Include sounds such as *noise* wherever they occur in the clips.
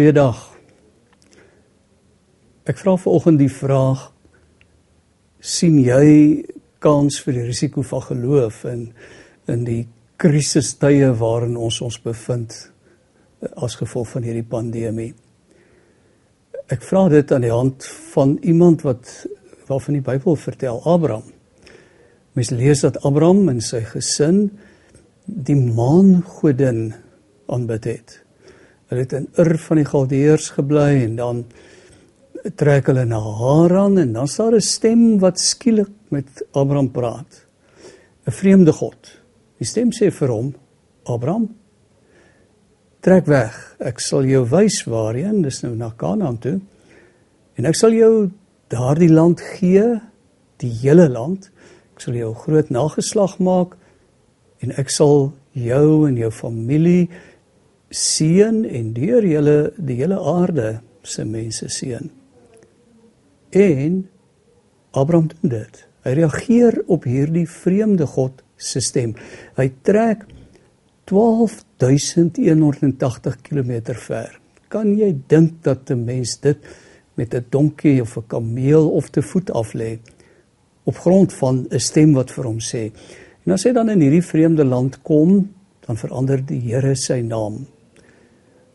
Goeiedag. Ek vra vanoggend die vraag sien jy kans vir die risiko van geloof in in die krisistye waarin ons ons bevind as gevolg van hierdie pandemie? Ek vra dit aan die hand van iemand wat waarvan die Bybel vertel, Abraham. Mens lees dat Abraham en sy gesin die maangodin aanbid het. Hulle het in Ur van die Galdeërs gebly en dan trek hulle na Haran en dan staan 'n stem wat skielik met Abraham praat. 'n Vreemde God. Die stem sê vir hom: "Abraham, trek weg. Ek sal jou wys waarheen, dis nou na Kanaan toe. En ek sal jou daardie land gee, die hele land. Ek sal jou groot nageslag maak en ek sal jou en jou familie seën en deur julle die hele aarde se mense seën. En Abraham doen dit. Hy reageer op hierdie vreemde God se stem. Hy trek 12180 km ver. Kan jy dink dat 'n mens dit met 'n donkie of 'n kameel of te voet af lê op grond van 'n stem wat vir hom sê. En as hy dan in hierdie vreemde land kom, dan verander die Here sy naam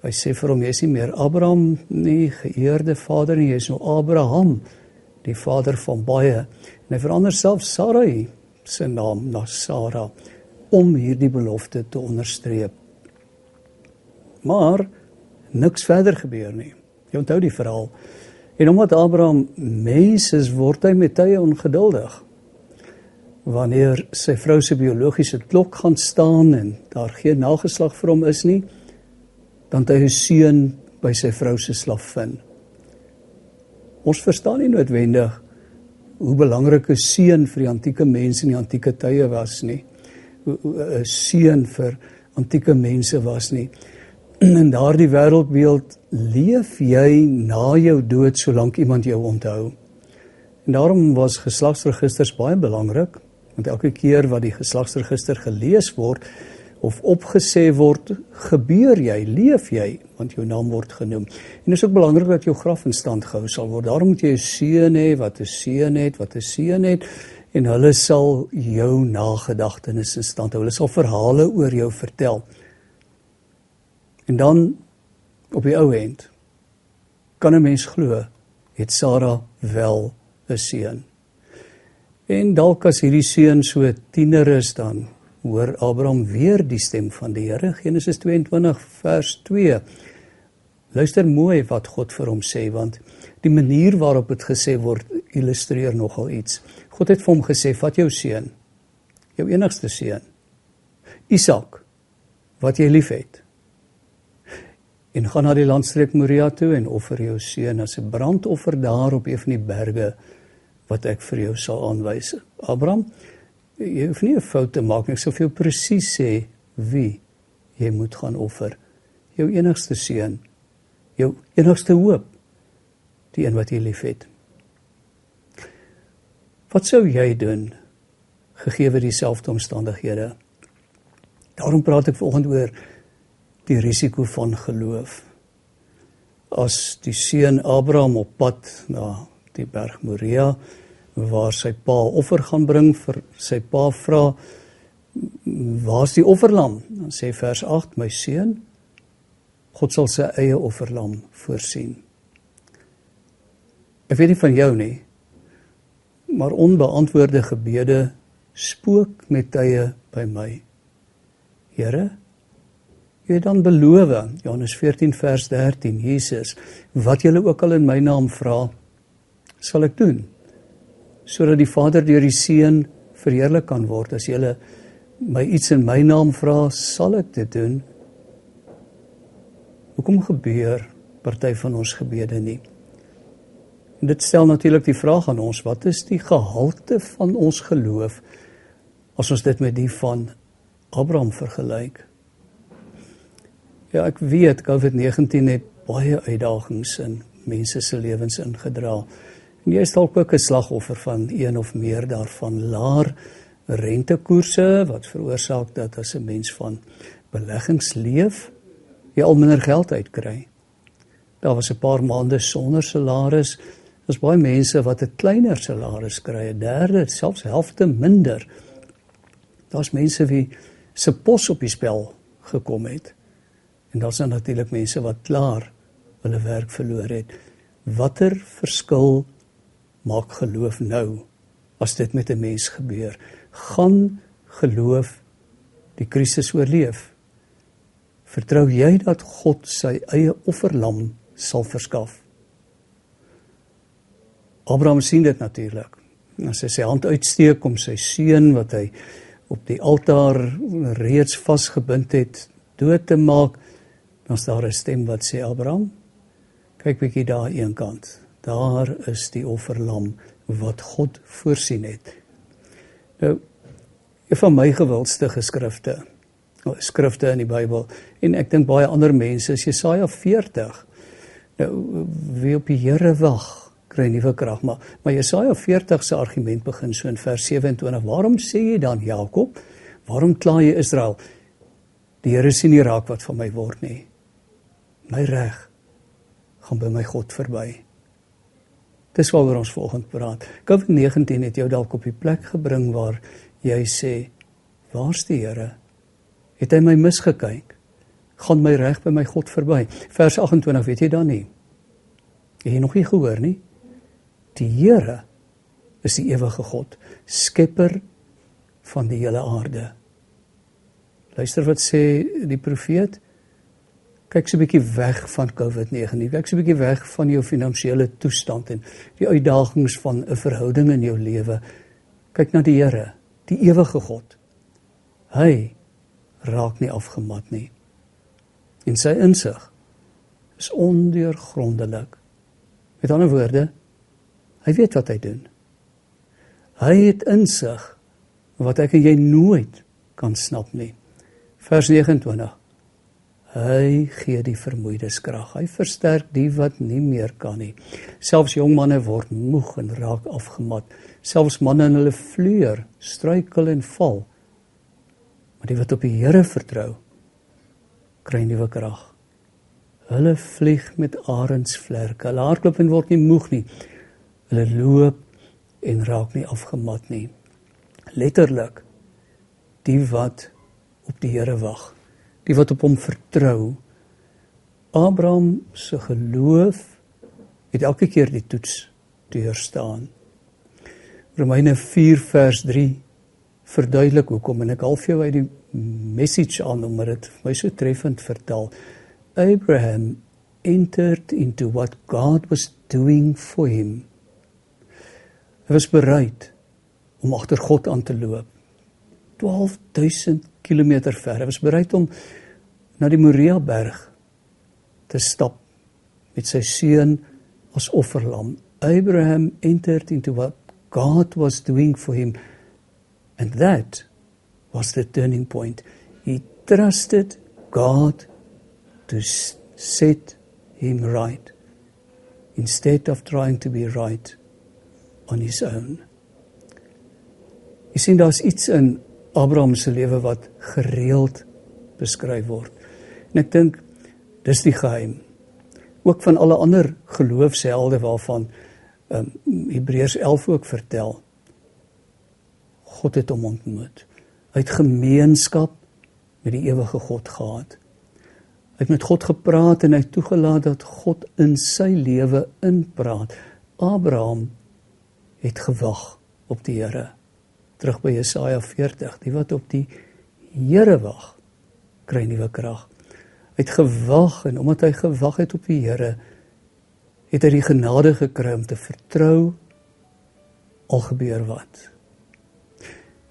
Hy sê vir hom jy is nie meer Abraham nie, geëerde vader nie, jy is nou Abraham, die vader van baie. En hy verander self Sarai se naam na Sara om hierdie belofte te onderstreep. Maar niks verder gebeur nie. Jy onthou die verhaal. En omdat Abraham mens is, word hy met tye ongeduldig. Wanneer sy vrou se biologiese klok gaan staan en daar geen nageslag vir hom is nie, dan hy 'n seun by sy vrou se slavin. Ons verstaan nie noodwendig hoe belangrik 'n seun vir die antieke mense in die antieke tye was nie. 'n seun vir antieke mense was nie. *clears throat* In daardie wêreldbeeld leef jy na jou dood solank iemand jou onthou. En daarom was geslagsregisters baie belangrik, want elke keer wat die geslagsregister gelees word, of opgesê word, gebeur jy, leef jy, want jou naam word genoem. En dit is ook belangrik dat jou graf in stand gehou sal word. Daarom moet jy 'n seun hê wat 'n seun het, wat 'n seun het en hulle sal jou nagedagtenis in stand hou. Hulle sal verhale oor jou vertel. En dan op die ou end kan 'n mens glo het Sara wel 'n seun. En dalk as hierdie seun so tiener is dan hoor Abraham weer die stem van die Here. Genesis 22 vers 2 Luister mooi wat God vir hom sê want die manier waarop dit gesê word illustreer nogal iets. God het vir hom gesê vat jou seun jou enigste seun Isak wat jy liefhet en gaan na die landstreek Moria toe en offer jou seun as 'n brandoffer daar op een van die berge wat ek vir jou sal aanwys. Abraham jy hoef nie 'n fout te maak nie. Ek sou vir jou presies sê wie jy moet gaan offer. Jou enigste seun. Jou enigste hoop. Die een wat jy liefhet. Wat sou jy doen gegee dieselfde omstandighede? Daarom praat ek vanoggend oor die risiko van geloof. As die seun Abraham op pad na die berg Moria waar sy pa offer gaan bring vir sy pa vra waar's die offerlam? Dan sê vers 8 my seun God sal sy eie offerlam voorsien. Ek weet nie van jou nie maar onbeantwoorde gebede spook met tye by my. Here jy het dan beloof Johannes 14 vers 13 Jesus wat julle ook al in my naam vra sal ek doen sodat die Vader deur die Seun verheerlik kan word. As jy my iets in my naam vra, sal ek dit doen. Hoekom gebeur party van ons gebede nie? En dit stel natuurlik die vraag aan ons, wat is die gehalte van ons geloof as ons dit met die van Abraham vergelyk? Ja, ek weet COVID-19 het baie uitdagings in mense se lewens ingedra. En jy is dalk ook 'n slagoffer van een of meer daarvan laer rentekoerse wat veroorsaak dat as 'n mens van beleggings leef, jy al minder geld uitkry. Daar was 'n paar maande sonder salaris. Daar's baie mense wat 'n kleiner salaris kry, 'n derde, selfs helfte minder. Daar's mense wie se pos op die spel gekom het. En daar's dan natuurlik mense wat klaar hulle werk verloor het. Watter verskil maak geloof nou as dit met 'n mens gebeur? Gaan geloof die krisis oorleef? Vertrou jy dat God sy eie offerlam sal verskaf? Abraham sien dit natuurlik. As hy sy hand uitsteek om sy seun wat hy op die altaar reeds vasgebind het dood te maak, dan staan daar 'n stem wat sê Abraham, kyk bietjie daar een kant. Daar is die offerlam wat God voorsien het. Nou een van my gewildste geskrifte, skrifte in die Bybel en ek dink baie ander mense is Jesaja 40. Nou wie op die Here wag, kry nuwe krag, maar maar Jesaja 40 se argument begin so in vers 27. Waarom sê jy dan Jakob? Waarom kla jy Israel? Die Here sien nie raak wat van my word nie. My reg gaan by my God verby. Dis waaroor ons volgende praat. COVID-19 het jou dalk op die plek gebring waar jy sê, "Waar's die Here? Het hy my misgekyk? Gaan my reg by my God verby?" Vers 28, weet jy dan nie? Het jy nog nie gehoor nie? Die Here is die ewige God, skepper van die hele aarde. Luister wat sê die profeet kyk so 'n bietjie weg van COVID-19. Kyk so 'n bietjie weg van jou finansiële toestand en die uitdagings van 'n verhouding in jou lewe. Kyk na die Here, die ewige God. Hy raak nie afgemat nie. En sy insig is ondeurgrondelik. Met ander woorde, hy weet wat hy doen. Hy het insig wat ek en jy nooit kan snap nie. Vers 29 Hy gee die vermoeides krag. Hy versterk die wat nie meer kan nie. Selfs jong manne word moeg en raak afgemat. Selfs manne in hulle vleuer struikel en val. Maar die wat op die Here vertrou, kry nuwe krag. Hulle vlieg met arendsvlerke. Hulle hardloop en word nie moeg nie. Hulle loop en raak nie afgemat nie. Letterlik die wat op die Here wag die wat op hom vertrou. Abraham se geloof het elke keer die toets deurstaan. Romeine 4 vers 3 verduidelik hoekom en ek half jou uit die message aan omdat dit vir my so treffend vertel. Abraham entered into what God was doing for him. Hy was bereid om agter God aan te loop. 12000 km ver. Hy was bereid om na die Moria berg te stap met sy seun as offerlam. Abraham entered into what God was doing for him and that was the turning point. He trusted God to set him right instead of trying to be right on his own. Jy sien daar's iets in Abraham se lewe wat gereeld beskryf word. En ek dink dis die geheim. Ook van alle ander geloofshelde waarvan ehm um, Hebreërs 11 ook vertel. God het hom ontmoet. Hy het gemeenskap met die ewige God gehad. Hy het met God gepraat en hy toegelaat dat God in sy lewe inpraat. Abraham het gewag op die Here. Terug by Jesaja 40, die wat op die Here wag, kry nuwe krag het gewag en omdat hy gewag het op die Here het hy die genade gekry om te vertrou al gebeur wat.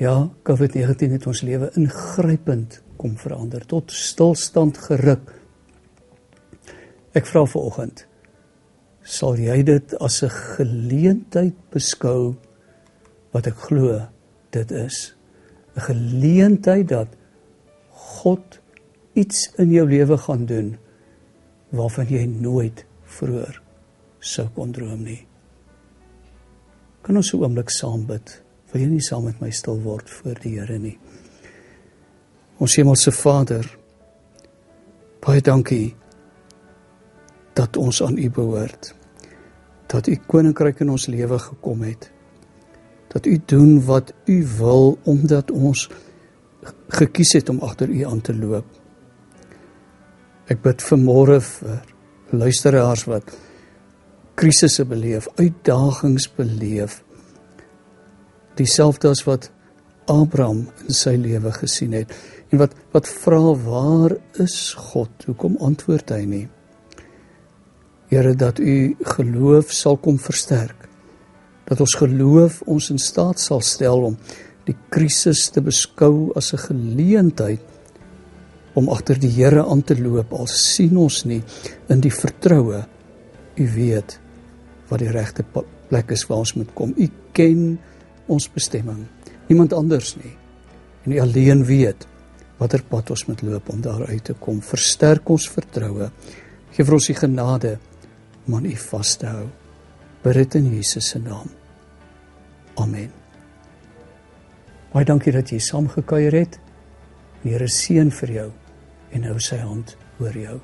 Ja, COVID-19 het ons lewe ingrypend kom verander tot stilstand geruk. Ek vra vanoggend sal jy dit as 'n geleentheid beskou wat ek glo dit is 'n geleentheid dat God iets in jou lewe gaan doen waarvan jy nooit vroeër sou kon droom nie. Kan ons 'n oomblik saam bid? Wil jy nie saam met my stil word voor die Here nie? Ons hemelse Vader, baie dankie dat ons aan U behoort. Dat U koninkryk in ons lewe gekom het. Dat U doen wat U wil omdat ons gekies het om agter U aan te loop. Ek bid vir môre vir luisteraars wat krisisse beleef, uitdagings beleef. Dieselfde as wat Abraham in sy lewe gesien het en wat wat vra waar is God? Hoekom antwoord hy nie? Here dat u geloof sal kom versterk. Dat ons geloof ons in staat sal stel om die krisis te beskou as 'n geleentheid om agter die Here aan te loop al sien ons nie in die vertroue u weet wat die regte plek is waar ons moet kom. U ken ons bestemming. Niemand anders nie. En u alleen weet watter pad ons moet loop om daar uit te kom. Versterk ons vertroue. Geef ons die genade om aan u vas te hou. Bid dit in Jesus se naam. Amen. Baie dankie dat jy saamgekuier het. Die Here seën vir jou en hou sy hand oor jou.